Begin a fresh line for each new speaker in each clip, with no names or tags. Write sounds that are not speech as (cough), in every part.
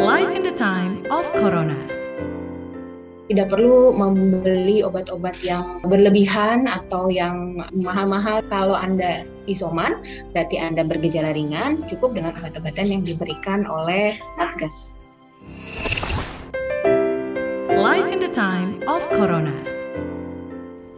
Life in the time of Corona.
Tidak perlu membeli obat-obat yang berlebihan atau yang mahal-mahal kalau Anda isoman, berarti Anda bergejala ringan, cukup dengan obat-obatan yang diberikan oleh Satgas.
Life in the time of Corona.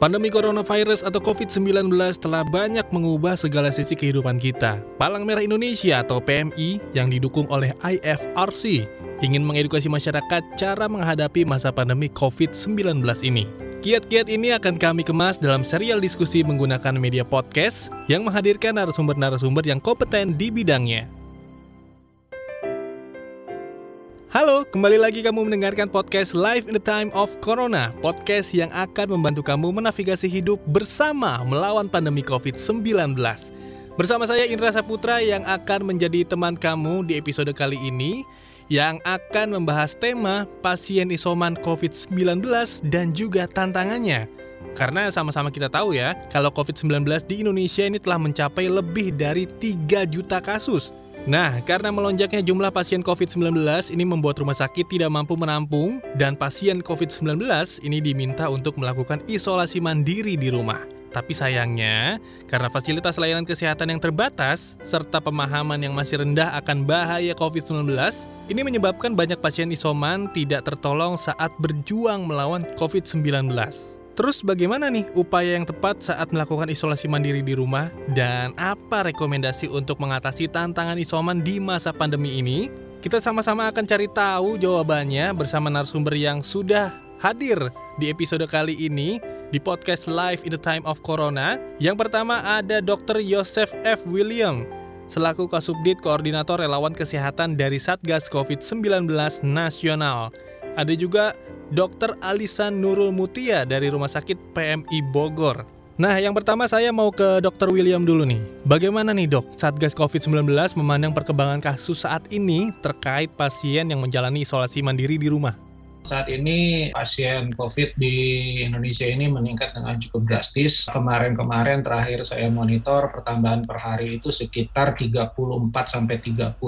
Pandemi coronavirus atau COVID-19 telah banyak mengubah segala sisi kehidupan kita. Palang Merah Indonesia atau PMI yang didukung oleh IFRC ingin mengedukasi masyarakat cara menghadapi masa pandemi COVID-19 ini. Kiat-kiat ini akan kami kemas dalam serial diskusi menggunakan media podcast yang menghadirkan narasumber-narasumber yang kompeten di bidangnya. Halo, kembali lagi kamu mendengarkan podcast Live in the Time of Corona, podcast yang akan membantu kamu menavigasi hidup bersama melawan pandemi COVID-19. Bersama saya Indra Saputra yang akan menjadi teman kamu di episode kali ini yang akan membahas tema pasien isoman COVID-19 dan juga tantangannya. Karena sama-sama kita tahu ya, kalau COVID-19 di Indonesia ini telah mencapai lebih dari 3 juta kasus. Nah, karena melonjaknya jumlah pasien COVID-19 ini membuat rumah sakit tidak mampu menampung dan pasien COVID-19 ini diminta untuk melakukan isolasi mandiri di rumah. Tapi sayangnya, karena fasilitas layanan kesehatan yang terbatas serta pemahaman yang masih rendah akan bahaya COVID-19, ini menyebabkan banyak pasien isoman tidak tertolong saat berjuang melawan COVID-19. Terus bagaimana nih upaya yang tepat saat melakukan isolasi mandiri di rumah dan apa rekomendasi untuk mengatasi tantangan isoman di masa pandemi ini? Kita sama-sama akan cari tahu jawabannya bersama narasumber yang sudah hadir di episode kali ini di podcast Live in the Time of Corona. Yang pertama ada Dr. Yosef F. William selaku Kasubdit Koordinator Relawan Kesehatan dari Satgas COVID-19 Nasional. Ada juga Dr. Alisa Nurul Mutia dari Rumah Sakit PMI Bogor. Nah, yang pertama saya mau ke Dr. William dulu nih. Bagaimana nih dok, Satgas COVID-19 memandang perkembangan kasus saat ini terkait pasien yang menjalani isolasi mandiri di rumah?
Saat ini pasien COVID di Indonesia ini meningkat dengan cukup drastis. Kemarin-kemarin terakhir saya monitor pertambahan per hari itu sekitar 34 sampai 36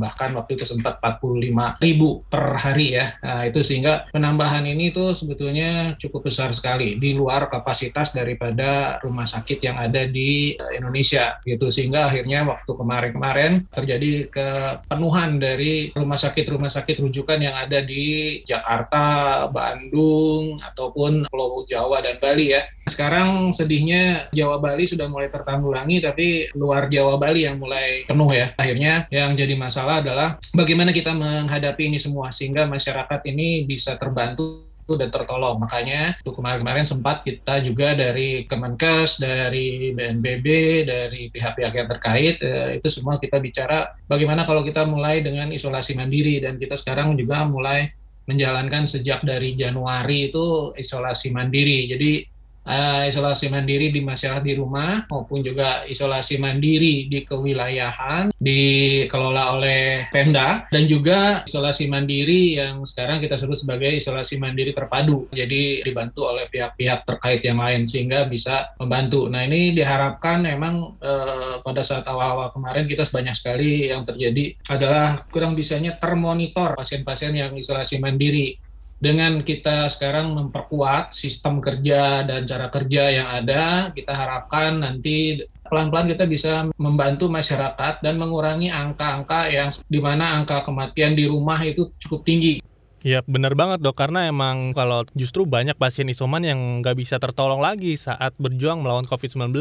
bahkan waktu itu sempat 45 ribu per hari ya. Nah, itu sehingga penambahan ini itu sebetulnya cukup besar sekali di luar kapasitas daripada rumah sakit yang ada di Indonesia gitu sehingga akhirnya waktu kemarin-kemarin terjadi kepenuhan dari rumah sakit-rumah sakit rujukan yang ada di Jakarta Jakarta, Bandung, ataupun Pulau Jawa dan Bali ya. Sekarang sedihnya Jawa Bali sudah mulai tertanggulangi, tapi luar Jawa Bali yang mulai penuh ya. Akhirnya yang jadi masalah adalah bagaimana kita menghadapi ini semua sehingga masyarakat ini bisa terbantu dan tertolong. Makanya untuk kemarin-kemarin sempat kita juga dari Kemenkes, dari BNPB, dari pihak-pihak yang terkait, eh, itu semua kita bicara bagaimana kalau kita mulai dengan isolasi mandiri dan kita sekarang juga mulai menjalankan sejak dari Januari itu isolasi mandiri. Jadi uh, isolasi mandiri di masyarakat di rumah maupun juga isolasi mandiri di kewilayahan dikelola oleh Pemda dan juga isolasi mandiri yang sekarang kita sebut sebagai isolasi mandiri terpadu. Jadi dibantu oleh pihak-pihak terkait yang lain sehingga bisa membantu. Nah ini diharapkan memang uh, pada saat awal-awal kemarin kita banyak sekali yang terjadi adalah kurang bisanya termonitor pasien-pasien yang isolasi mandiri dengan kita sekarang memperkuat sistem kerja dan cara kerja yang ada, kita harapkan nanti pelan-pelan kita bisa membantu masyarakat dan mengurangi angka-angka yang di mana angka kematian di rumah itu cukup tinggi.
Ya benar banget dok, karena emang kalau justru banyak pasien isoman yang nggak bisa tertolong lagi saat berjuang melawan COVID-19.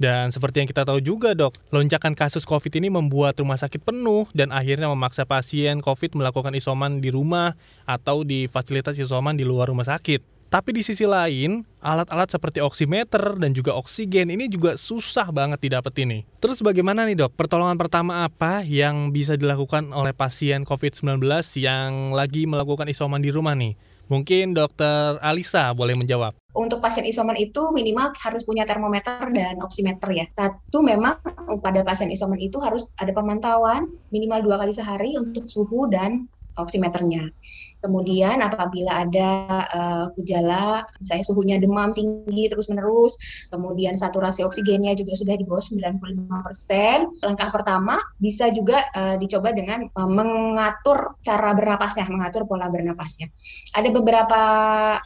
Dan seperti yang kita tahu juga dok, lonjakan kasus COVID ini membuat rumah sakit penuh dan akhirnya memaksa pasien COVID melakukan isoman di rumah atau di fasilitas isoman di luar rumah sakit. Tapi di sisi lain, alat-alat seperti oximeter dan juga oksigen ini juga susah banget didapat ini. Terus bagaimana nih dok, pertolongan pertama apa yang bisa dilakukan oleh pasien COVID-19 yang lagi melakukan isoman di rumah nih? Mungkin dokter Alisa boleh menjawab.
Untuk pasien isoman itu minimal harus punya termometer dan oximeter ya. Satu memang pada pasien isoman itu harus ada pemantauan minimal dua kali sehari untuk suhu dan oximeternya. Kemudian apabila ada uh, gejala, misalnya suhunya demam tinggi terus-menerus, kemudian saturasi oksigennya juga sudah di bawah 95%, langkah pertama bisa juga uh, dicoba dengan uh, mengatur cara bernapasnya, mengatur pola bernapasnya. Ada beberapa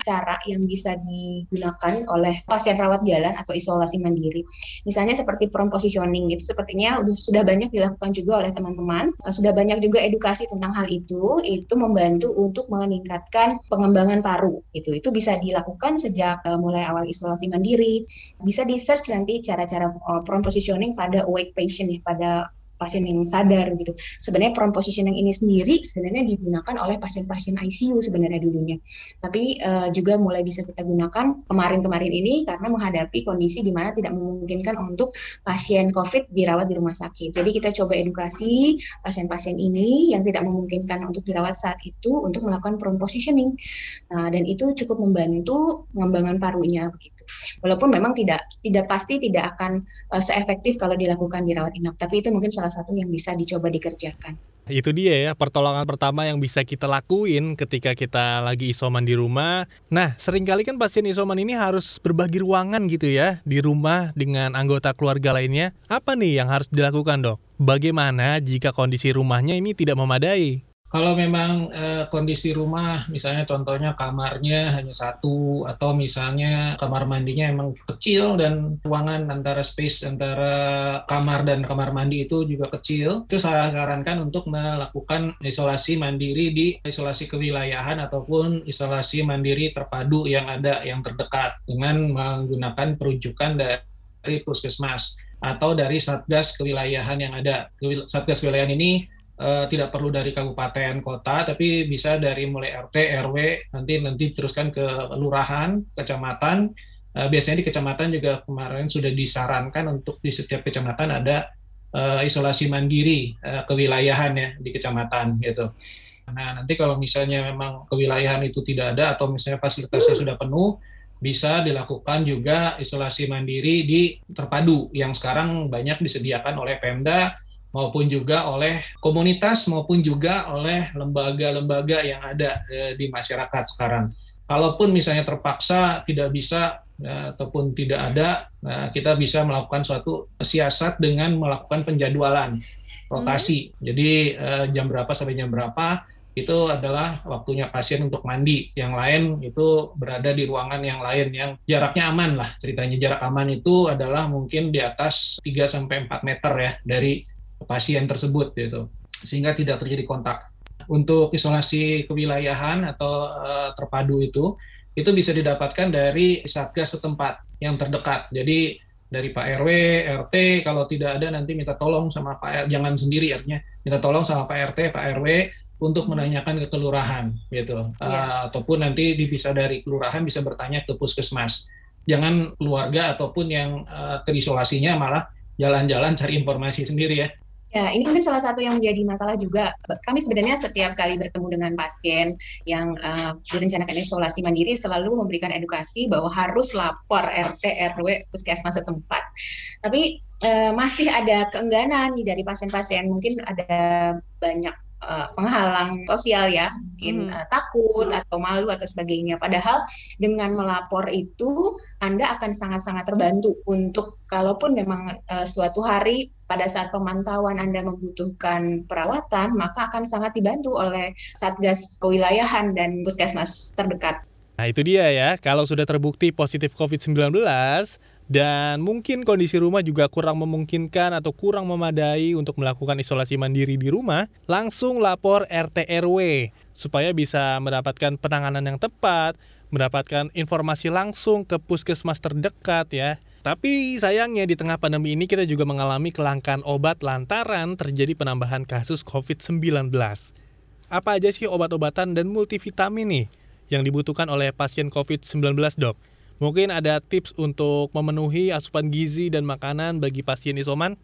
cara yang bisa digunakan oleh pasien rawat jalan atau isolasi mandiri. Misalnya seperti prompt positioning itu sepertinya sudah banyak dilakukan juga oleh teman-teman. Sudah banyak juga edukasi tentang hal itu, itu membantu untuk untuk meningkatkan pengembangan paru itu itu bisa dilakukan sejak uh, mulai awal isolasi mandiri. Bisa di search nanti cara-cara uh, prompt positioning pada awake patient ya pada pasien yang sadar gitu. Sebenarnya prompt positioning ini sendiri sebenarnya digunakan oleh pasien-pasien ICU sebenarnya dulunya. Tapi uh, juga mulai bisa kita gunakan kemarin-kemarin ini karena menghadapi kondisi di mana tidak memungkinkan untuk pasien COVID dirawat di rumah sakit. Jadi kita coba edukasi pasien-pasien ini yang tidak memungkinkan untuk dirawat saat itu untuk melakukan prompt positioning. Nah, dan itu cukup membantu pengembangan parunya begitu. Walaupun memang tidak tidak pasti tidak akan uh, seefektif kalau dilakukan di rawat inap, tapi itu mungkin salah satu yang bisa dicoba dikerjakan.
Itu dia ya, pertolongan pertama yang bisa kita lakuin ketika kita lagi isoman di rumah. Nah, sering kali kan pasien isoman ini harus berbagi ruangan gitu ya, di rumah dengan anggota keluarga lainnya. Apa nih yang harus dilakukan dok? Bagaimana jika kondisi rumahnya ini tidak memadai?
Kalau memang e, kondisi rumah, misalnya contohnya kamarnya hanya satu, atau misalnya kamar mandinya emang kecil dan ruangan antara space antara kamar dan kamar mandi itu juga kecil, itu saya sarankan untuk melakukan isolasi mandiri di isolasi kewilayahan ataupun isolasi mandiri terpadu yang ada yang terdekat dengan menggunakan perujukan dari puskesmas atau dari satgas kewilayahan yang ada. Satgas kewilayahan ini uh, tidak perlu dari kabupaten kota tapi bisa dari mulai RT RW nanti nanti teruskan ke lurahan kecamatan. Uh, biasanya di kecamatan juga kemarin sudah disarankan untuk di setiap kecamatan ada uh, isolasi mandiri uh, kewilayahan ya di kecamatan gitu. Nah nanti kalau misalnya memang kewilayahan itu tidak ada atau misalnya fasilitasnya sudah penuh bisa dilakukan juga isolasi mandiri di terpadu yang sekarang banyak disediakan oleh Pemda maupun juga oleh komunitas maupun juga oleh lembaga-lembaga yang ada eh, di masyarakat sekarang. Kalaupun misalnya terpaksa tidak bisa eh, ataupun tidak ada, nah, kita bisa melakukan suatu siasat dengan melakukan penjadwalan rotasi. Hmm. Jadi eh, jam berapa sampai jam berapa itu adalah waktunya pasien untuk mandi. Yang lain itu berada di ruangan yang lain yang jaraknya aman lah. Ceritanya jarak aman itu adalah mungkin di atas 3 sampai 4 meter ya dari pasien tersebut gitu sehingga tidak terjadi kontak. Untuk isolasi kewilayahan atau uh, terpadu itu itu bisa didapatkan dari satgas setempat yang terdekat. Jadi dari Pak RW, RT kalau tidak ada nanti minta tolong sama Pak jangan sendiri artinya minta tolong sama Pak RT, Pak RW untuk menanyakan ke kelurahan gitu. Ya. Uh, ataupun nanti bisa dari kelurahan bisa bertanya ke puskesmas. Jangan keluarga ataupun yang uh, terisolasinya malah jalan-jalan cari informasi sendiri ya.
Ya, ini mungkin salah satu yang menjadi masalah juga. Kami sebenarnya setiap kali bertemu dengan pasien yang uh, direncanakan isolasi mandiri selalu memberikan edukasi bahwa harus lapor RT RW puskesmas setempat. Tapi uh, masih ada keengganan nih dari pasien-pasien. Mungkin ada banyak uh, penghalang sosial ya, mungkin hmm. uh, takut atau malu atau sebagainya. Padahal dengan melapor itu Anda akan sangat-sangat terbantu untuk kalaupun memang uh, suatu hari pada saat pemantauan Anda membutuhkan perawatan, maka akan sangat dibantu oleh Satgas Kewilayahan dan Puskesmas terdekat.
Nah itu dia ya, kalau sudah terbukti positif COVID-19, dan mungkin kondisi rumah juga kurang memungkinkan atau kurang memadai untuk melakukan isolasi mandiri di rumah, langsung lapor RT RW supaya bisa mendapatkan penanganan yang tepat, mendapatkan informasi langsung ke puskesmas terdekat ya. Tapi sayangnya di tengah pandemi ini kita juga mengalami kelangkaan obat lantaran terjadi penambahan kasus COVID-19. Apa aja sih obat-obatan dan multivitamin nih yang dibutuhkan oleh pasien COVID-19 dok? Mungkin ada tips untuk memenuhi asupan gizi dan makanan bagi pasien isoman?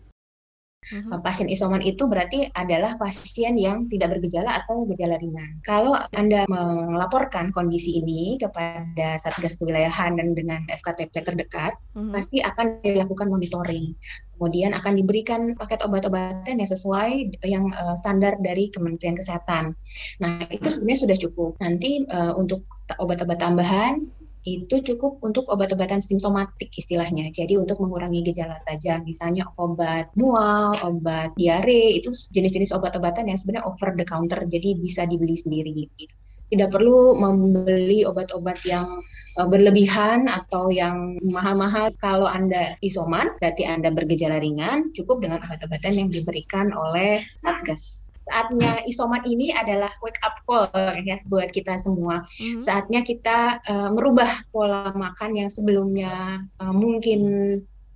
Uh, Pasien isoman itu berarti adalah pasien yang tidak bergejala atau gejala ringan. Kalau Anda melaporkan kondisi ini kepada Satgas Kewilayahan dan dengan FKTP terdekat,
Mhm.
pasti akan dilakukan monitoring. Kemudian akan diberikan paket obat-obatan yang sesuai yang eh, standar dari Kementerian Kesehatan. Nah, itu sebenarnya sudah cukup. Nanti eh, untuk obat-obat tambahan itu cukup untuk obat-obatan simptomatik istilahnya. Jadi untuk mengurangi gejala saja, misalnya obat mual, obat diare, itu jenis-jenis obat-obatan yang sebenarnya over the counter, jadi bisa dibeli sendiri. gitu. Tidak perlu membeli obat-obat yang uh, berlebihan atau yang mahal-mahal. Kalau Anda isoman, berarti Anda bergejala ringan, cukup dengan obat-obatan yang diberikan oleh Satgas. Saatnya isoman ini adalah wake up call ya buat kita semua
Mhm.
saatnya kita uh, merubah pola makan yang sebelumnya uh, mungkin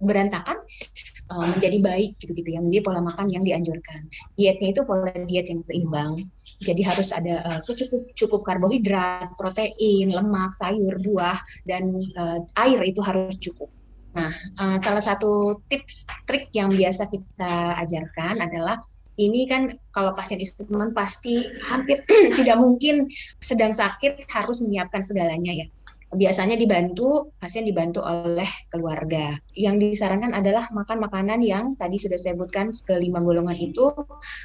berantakan uh, menjadi baik gitu-gitu ya menjadi pola makan yang dianjurkan. Dietnya itu pola diet yang seimbang. Jadi harus ada uh, cukup cukup karbohidrat protein lemak sayur buah dan uh, air itu harus cukup. Nah uh, salah satu tips trik yang biasa kita ajarkan adalah ini kan kalau pasien isoman pasti hampir (clears throat) tidak mungkin sedang sakit harus menyiapkan segalanya ya. Biasanya dibantu, pasien dibantu oleh keluarga. Yang disarankan adalah makan makanan yang tadi sudah saya sebutkan kelima golongan itu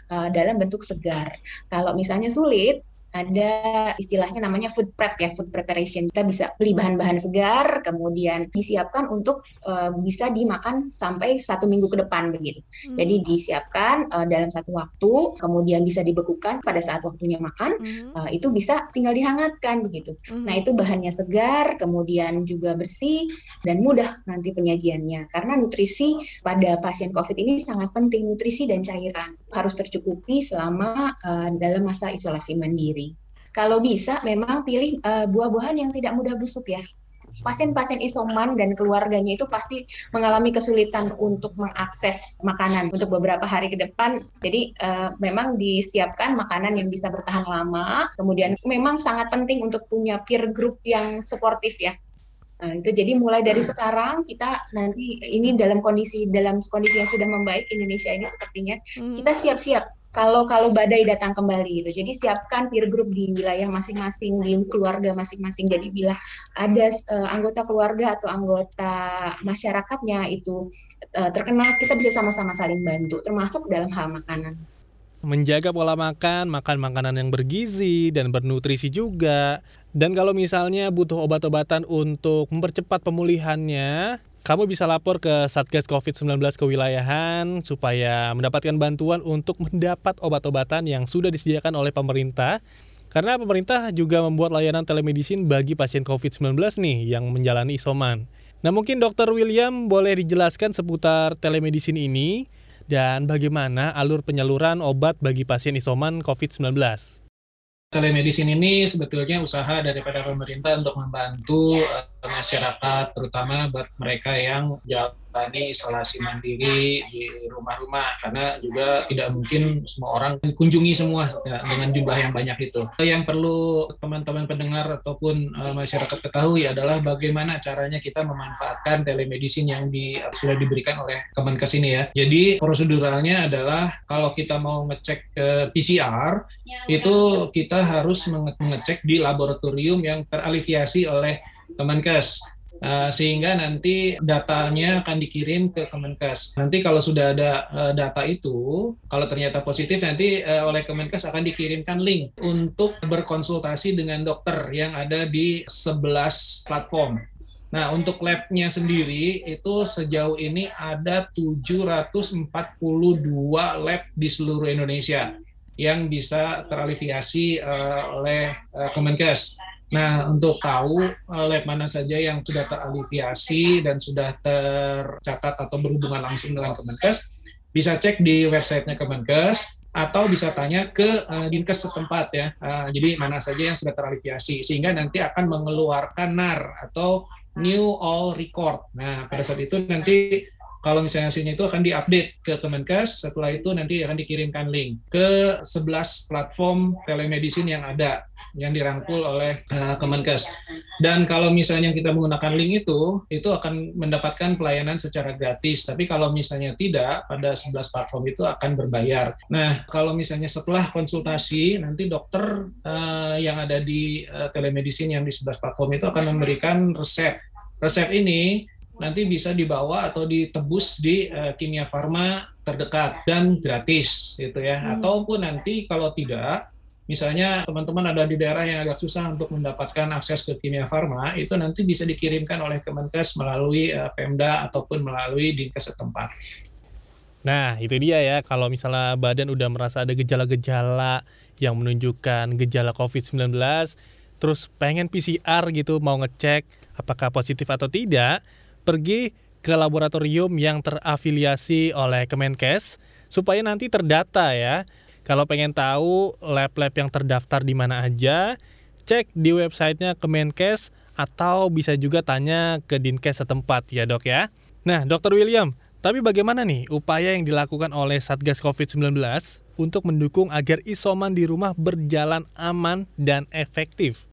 uh, dalam bentuk segar. Kalau misalnya sulit, ada istilahnya namanya food prep ya, food preparation. Kita bisa beli bahan-bahan segar, kemudian disiapkan untuk uh, bisa dimakan sampai satu minggu ke depan begitu.
Mhm.
Jadi disiapkan uh, dalam satu waktu, kemudian bisa dibekukan pada saat waktunya makan,
Mhm.
uh, itu bisa tinggal dihangatkan begitu.
Mhm.
Nah itu bahannya segar, kemudian juga bersih dan mudah nanti penyajiannya. Karena nutrisi pada pasien COVID ini sangat penting, nutrisi dan cairan harus tercukupi selama uh, dalam masa isolasi mandiri. Kalau bisa, memang pilih uh, buah-buahan yang tidak mudah busuk ya. Pasien-pasien isoman dan keluarganya itu pasti mengalami kesulitan untuk mengakses makanan untuk beberapa hari ke depan. Jadi eh, memang disiapkan makanan yang bisa bertahan lama. Kemudian memang sangat penting untuk punya peer group yang suportif ya. Nah, itu jadi mulai dari sekarang kita nanti ini dalam kondisi dalam kondisi yang sudah membaik Indonesia ini sepertinya
Mhm.
kita siap-siap kalau kalau badai datang kembali gitu. Jadi siapkan peer group di wilayah masing-masing, di keluarga masing-masing. Jadi bila ada eh, anggota keluarga atau anggota masyarakatnya itu eh, terkena, kita bisa sama-sama saling bantu, termasuk dalam hal makanan.
menjaga pola makan, makan makanan yang bergizi dan bernutrisi juga. Dan kalau misalnya butuh obat-obatan untuk mempercepat pemulihannya, kamu bisa lapor ke Satgas COVID-19 kewilayahan supaya mendapatkan bantuan untuk mendapat obat-obatan yang sudah disediakan oleh pemerintah. Karena pemerintah juga membuat layanan telemedicine bagi pasien COVID-19 nih yang menjalani isoman. Nah mungkin Dr. William boleh dijelaskan seputar telemedicine ini dan bagaimana alur penyaluran obat bagi pasien isoman COVID-19.
Telemedicine ini sebetulnya usaha daripada pemerintah untuk membantu masyarakat, terutama buat mereka yang menjalani isolasi mandiri di rumah-rumah, karena juga tidak mungkin semua orang kunjungi semua ya, dengan jumlah yang banyak itu. Yang perlu teman-teman pendengar ataupun eh, masyarakat ketahui adalah bagaimana caranya kita memanfaatkan telemedicine yang di, sudah diberikan oleh Kemenkes ini ya. Jadi proseduralnya adalah kalau kita mau ngecek eh, PCR, itu kita harus menge- mengecek di laboratorium yang teraliviasi oleh Kemenkes. Uh, sehingga nanti datanya akan dikirim ke Kemenkes. Nanti kalau sudah ada uh, data itu, kalau ternyata positif nanti uh, oleh Kemenkes akan dikirimkan link untuk berkonsultasi dengan dokter yang ada di 11 platform. Nah, untuk labnya sendiri itu sejauh ini ada 742 lab di seluruh Indonesia yang bisa teraliviasi uh, oleh uh, Kemenkes. Nah, untuk tahu uh, lab mana saja yang sudah teraliviasi dan sudah tercatat atau berhubungan langsung dengan Kemenkes, bisa cek di websitenya Kemenkes atau bisa tanya ke uh, dinkes setempat ya. Uh, jadi mana saja yang sudah teraliviasi sehingga nanti akan mengeluarkan NAR atau New All Record. Nah, pada saat itu nanti kalau misalnya hasilnya itu akan diupdate ke Kemenkes, setelah itu nanti akan dikirimkan link ke 11 platform telemedicine yang ada. Yang dirangkul oleh uh, Kemenkes. Dan kalau misalnya kita menggunakan link itu, itu akan mendapatkan pelayanan secara gratis. Tapi kalau misalnya tidak, pada 11 platform itu akan berbayar. Nah, kalau misalnya setelah konsultasi, nanti dokter uh, yang ada di uh, telemedicine yang di 11 platform itu akan memberikan resep. Resep ini nanti bisa dibawa atau ditebus di uh, kimia farma terdekat dan gratis gitu ya. Hmm. Ataupun nanti kalau tidak misalnya teman-teman ada di daerah yang agak susah untuk mendapatkan akses ke kimia farma, itu nanti bisa dikirimkan oleh Kemenkes melalui uh, Pemda ataupun melalui dinkes setempat.
Nah, itu dia ya. Kalau misalnya badan udah merasa ada gejala-gejala yang menunjukkan gejala COVID-19, terus pengen PCR gitu, mau ngecek apakah positif atau tidak, pergi ke laboratorium yang terafiliasi oleh Kemenkes supaya nanti terdata ya kalau pengen tahu lab-lab yang terdaftar di mana aja, cek di websitenya Kemenkes atau bisa juga tanya ke Dinkes setempat ya dok ya. Nah dokter William, tapi bagaimana nih upaya yang dilakukan oleh Satgas COVID-19 untuk mendukung agar isoman di rumah berjalan aman dan efektif?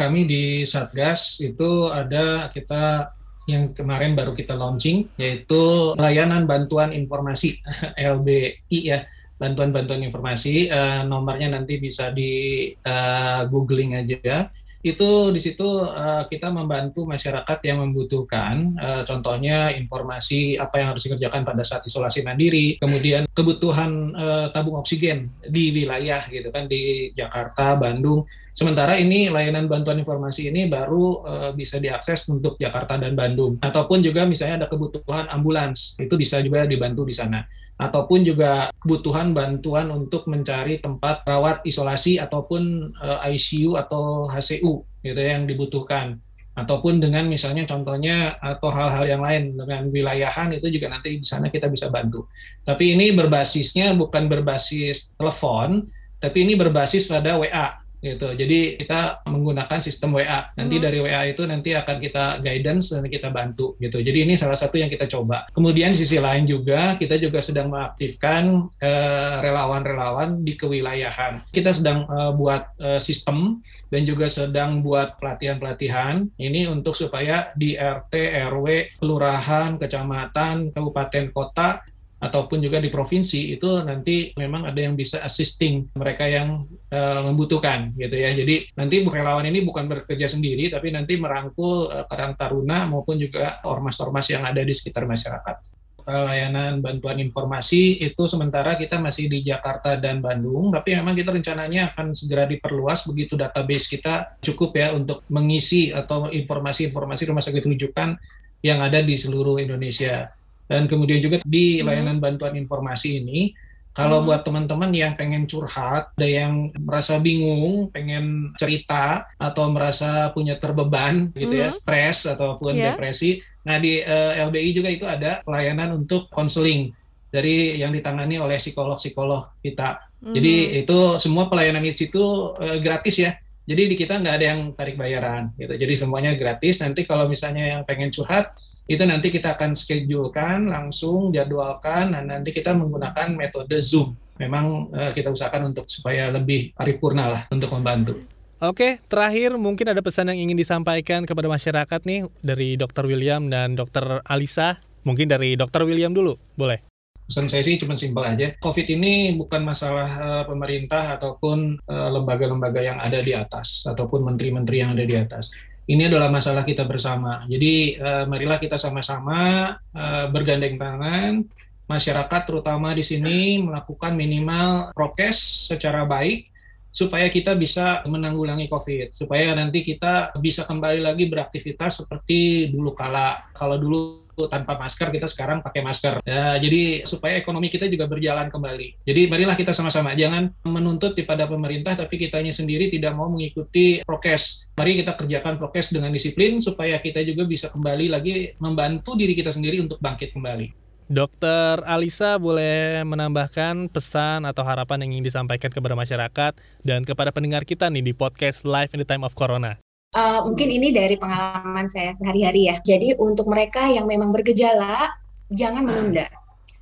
Kami di Satgas itu ada kita yang kemarin baru kita launching yaitu layanan bantuan informasi (laughs) LBI ya bantuan-bantuan informasi. Uh, nomornya nanti bisa di uh, googling aja. Itu di situ uh, kita membantu masyarakat yang membutuhkan, uh, contohnya informasi apa yang harus dikerjakan pada saat isolasi mandiri, kemudian kebutuhan uh, tabung oksigen di wilayah gitu kan di Jakarta, Bandung. Sementara ini layanan bantuan informasi ini baru uh, bisa diakses untuk Jakarta dan Bandung. Ataupun juga misalnya ada kebutuhan ambulans, itu bisa juga dibantu di sana ataupun juga kebutuhan bantuan untuk mencari tempat rawat isolasi ataupun uh, eh, ICU atau HCU gitu ya, yang dibutuhkan ataupun dengan misalnya contohnya atau hal-hal yang lain dengan wilayahan itu juga nanti di sana kita bisa bantu. Tapi ini berbasisnya bukan berbasis telepon, tapi ini berbasis pada WA gitu. Jadi kita menggunakan sistem WA. Nanti hmm. dari WA itu nanti akan kita guidance dan kita bantu gitu. Jadi ini salah satu yang kita coba. Kemudian sisi lain juga kita juga sedang mengaktifkan eh, relawan-relawan di kewilayahan. Kita sedang uh, buat uh, sistem dan juga sedang buat pelatihan-pelatihan ini untuk supaya di RT, RW, kelurahan, kecamatan, kabupaten, kota ataupun juga di provinsi itu nanti memang ada yang bisa assisting mereka yang uh, membutuhkan gitu ya. Jadi nanti relawan ini bukan bekerja sendiri tapi nanti merangkul uh, Karang Taruna maupun juga ormas-ormas yang ada di sekitar masyarakat. Layanan bantuan informasi itu sementara kita masih di Jakarta dan Bandung, tapi memang kita rencananya akan segera diperluas begitu database kita cukup ya untuk mengisi atau informasi-informasi rumah sakit rujukan yang ada di seluruh Indonesia dan kemudian juga di hmm. layanan bantuan informasi ini, kalau hmm. buat teman-teman yang pengen curhat, ada yang merasa bingung, pengen cerita atau merasa punya terbeban gitu ya, hmm. ya, stres ataupun yeah. depresi. Nah, di uh, eh, LBI juga itu ada pelayanan untuk konseling dari yang ditangani oleh psikolog-psikolog kita. Hmm. Jadi itu semua pelayanan itu itu uh, gratis ya. Jadi di kita nggak ada yang tarik bayaran gitu. Jadi semuanya gratis. Nanti kalau misalnya yang pengen curhat itu nanti kita akan schedulekan langsung jadwalkan dan nanti kita menggunakan metode Zoom. Memang uh, kita usahakan untuk supaya lebih paripurna lah untuk membantu.
Oke, terakhir mungkin ada pesan yang ingin disampaikan kepada masyarakat nih dari Dr. William dan Dr. Alisa. Mungkin dari Dr. William dulu, boleh?
Pesan saya sih cuma simpel aja. COVID ini bukan masalah uh, pemerintah ataupun eh, lembaga-lembaga uh, yang ada di atas ataupun menteri-menteri yang ada di atas ini adalah masalah kita bersama. Jadi uh, marilah kita sama-sama uh, bergandeng tangan, masyarakat terutama di sini melakukan minimal prokes secara baik supaya kita bisa menanggulangi COVID, supaya nanti kita bisa kembali lagi beraktivitas seperti dulu kala. Kalau dulu tanpa masker kita sekarang pakai masker. Ya jadi supaya ekonomi kita juga berjalan kembali. Jadi marilah kita sama-sama. Jangan menuntut kepada pemerintah tapi kitanya sendiri tidak mau mengikuti prokes. Mari kita kerjakan prokes dengan disiplin supaya kita juga bisa kembali lagi membantu diri kita sendiri untuk bangkit kembali
Dokter Alisa boleh menambahkan pesan atau harapan yang ingin disampaikan kepada masyarakat dan kepada pendengar kita nih di podcast Live in the Time of Corona.
Uh, mungkin ini dari pengalaman saya sehari-hari ya. Jadi untuk mereka yang memang bergejala, jangan menunda.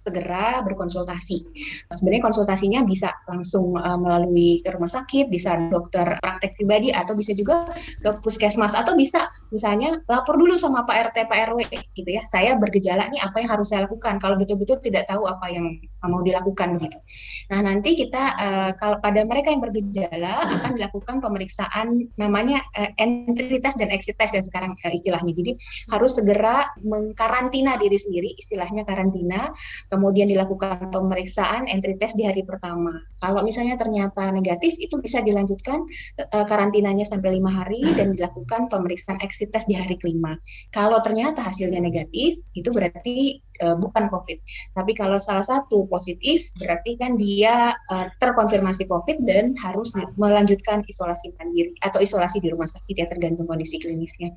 Segera berkonsultasi. Sebenarnya konsultasinya bisa langsung uh, melalui ke rumah sakit, bisa dokter praktek pribadi atau bisa juga ke puskesmas atau bisa misalnya lapor dulu sama Pak RT Pak RW gitu ya. Saya bergejala nih apa yang harus saya lakukan kalau betul-betul tidak tahu apa yang mau dilakukan begitu. Nah, nanti kita uh, kalau pada mereka yang bergejala akan dilakukan pemeriksaan namanya uh, entry test dan exit test ya sekarang uh, istilahnya. Jadi harus segera mengkarantina diri sendiri, istilahnya karantina, kemudian dilakukan pemeriksaan entry test di hari pertama. Kalau misalnya ternyata negatif, itu bisa dilanjutkan uh, karantinanya sampai lima hari dan dilakukan pemeriksaan exit test di hari kelima. Kalau ternyata hasilnya negatif, itu berarti uh, bukan COVID. Tapi kalau salah satu positif, berarti kan dia uh, terkonfirmasi COVID dan harus melanjutkan isolasi mandiri atau isolasi di rumah sakit ya tergantung kondisi klinisnya.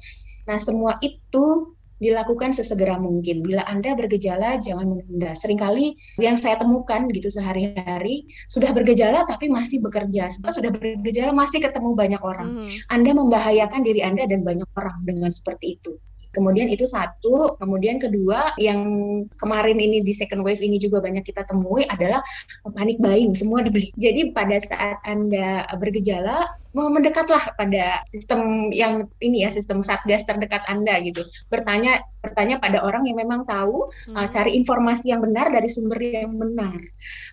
Nah, semua itu dilakukan sesegera mungkin. Bila Anda bergejala, jangan menunda. Seringkali yang saya temukan gitu sehari-hari sudah bergejala tapi masih bekerja. Setelah sudah bergejala masih ketemu banyak orang. Hmm. Anda membahayakan diri Anda dan banyak orang dengan seperti itu. Kemudian itu satu, kemudian kedua yang kemarin ini di second wave ini juga banyak kita temui adalah panik buying, semua dibeli. Jadi pada saat Anda bergejala, mendekatlah pada sistem yang ini ya sistem satgas terdekat anda gitu. Bertanya bertanya pada orang yang memang tahu hmm. uh, cari informasi yang benar dari sumber yang benar.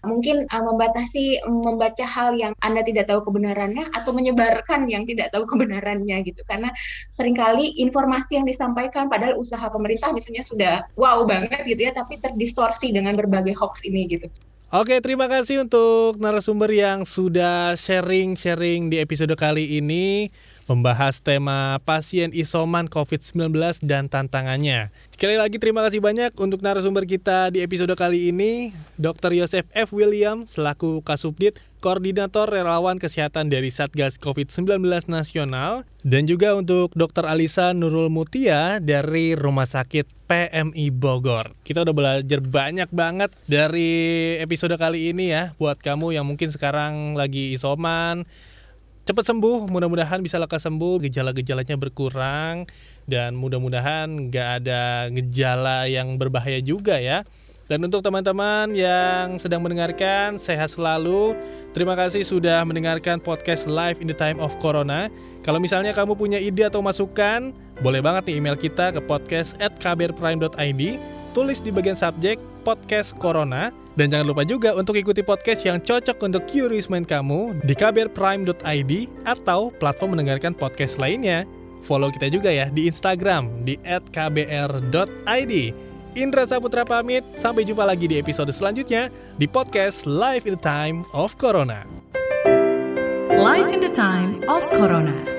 Mungkin uh, membatasi membaca hal yang anda tidak tahu kebenarannya atau menyebarkan yang tidak tahu kebenarannya gitu. Karena sering kali informasi yang disampaikan padahal usaha pemerintah misalnya sudah wow banget gitu ya tapi terdistorsi dengan berbagai hoax ini gitu
Oke, terima kasih untuk narasumber yang sudah sharing-sharing di episode kali ini membahas tema pasien isoman COVID-19 dan tantangannya. Sekali lagi terima kasih banyak untuk narasumber kita di episode kali ini, Dr. Yosef F. William selaku Kasubdit Koordinator Relawan Kesehatan dari Satgas COVID-19 Nasional, dan juga untuk Dr. Alisa Nurul Mutia dari Rumah Sakit PMI Bogor. Kita udah belajar banyak banget dari episode kali ini ya, buat kamu yang mungkin sekarang lagi isoman, cepat sembuh, mudah-mudahan bisa lekas sembuh, gejala-gejalanya berkurang, dan mudah-mudahan nggak ada gejala yang berbahaya juga ya. Dan untuk teman-teman yang sedang mendengarkan, sehat selalu. Terima kasih sudah mendengarkan podcast Live in the Time of Corona. Kalau misalnya kamu punya ide atau masukan, boleh banget nih email kita ke podcast at. Tulis di bagian subjek podcast Corona. Dan jangan lupa juga untuk ikuti podcast yang cocok untuk curious mind kamu di kbrprime.id atau platform mendengarkan podcast lainnya. Follow kita juga ya di Instagram di @kbr.id. Indra Saputra pamit, sampai jumpa lagi di episode selanjutnya di podcast Live in the Time of Corona.
Live in the Time of Corona.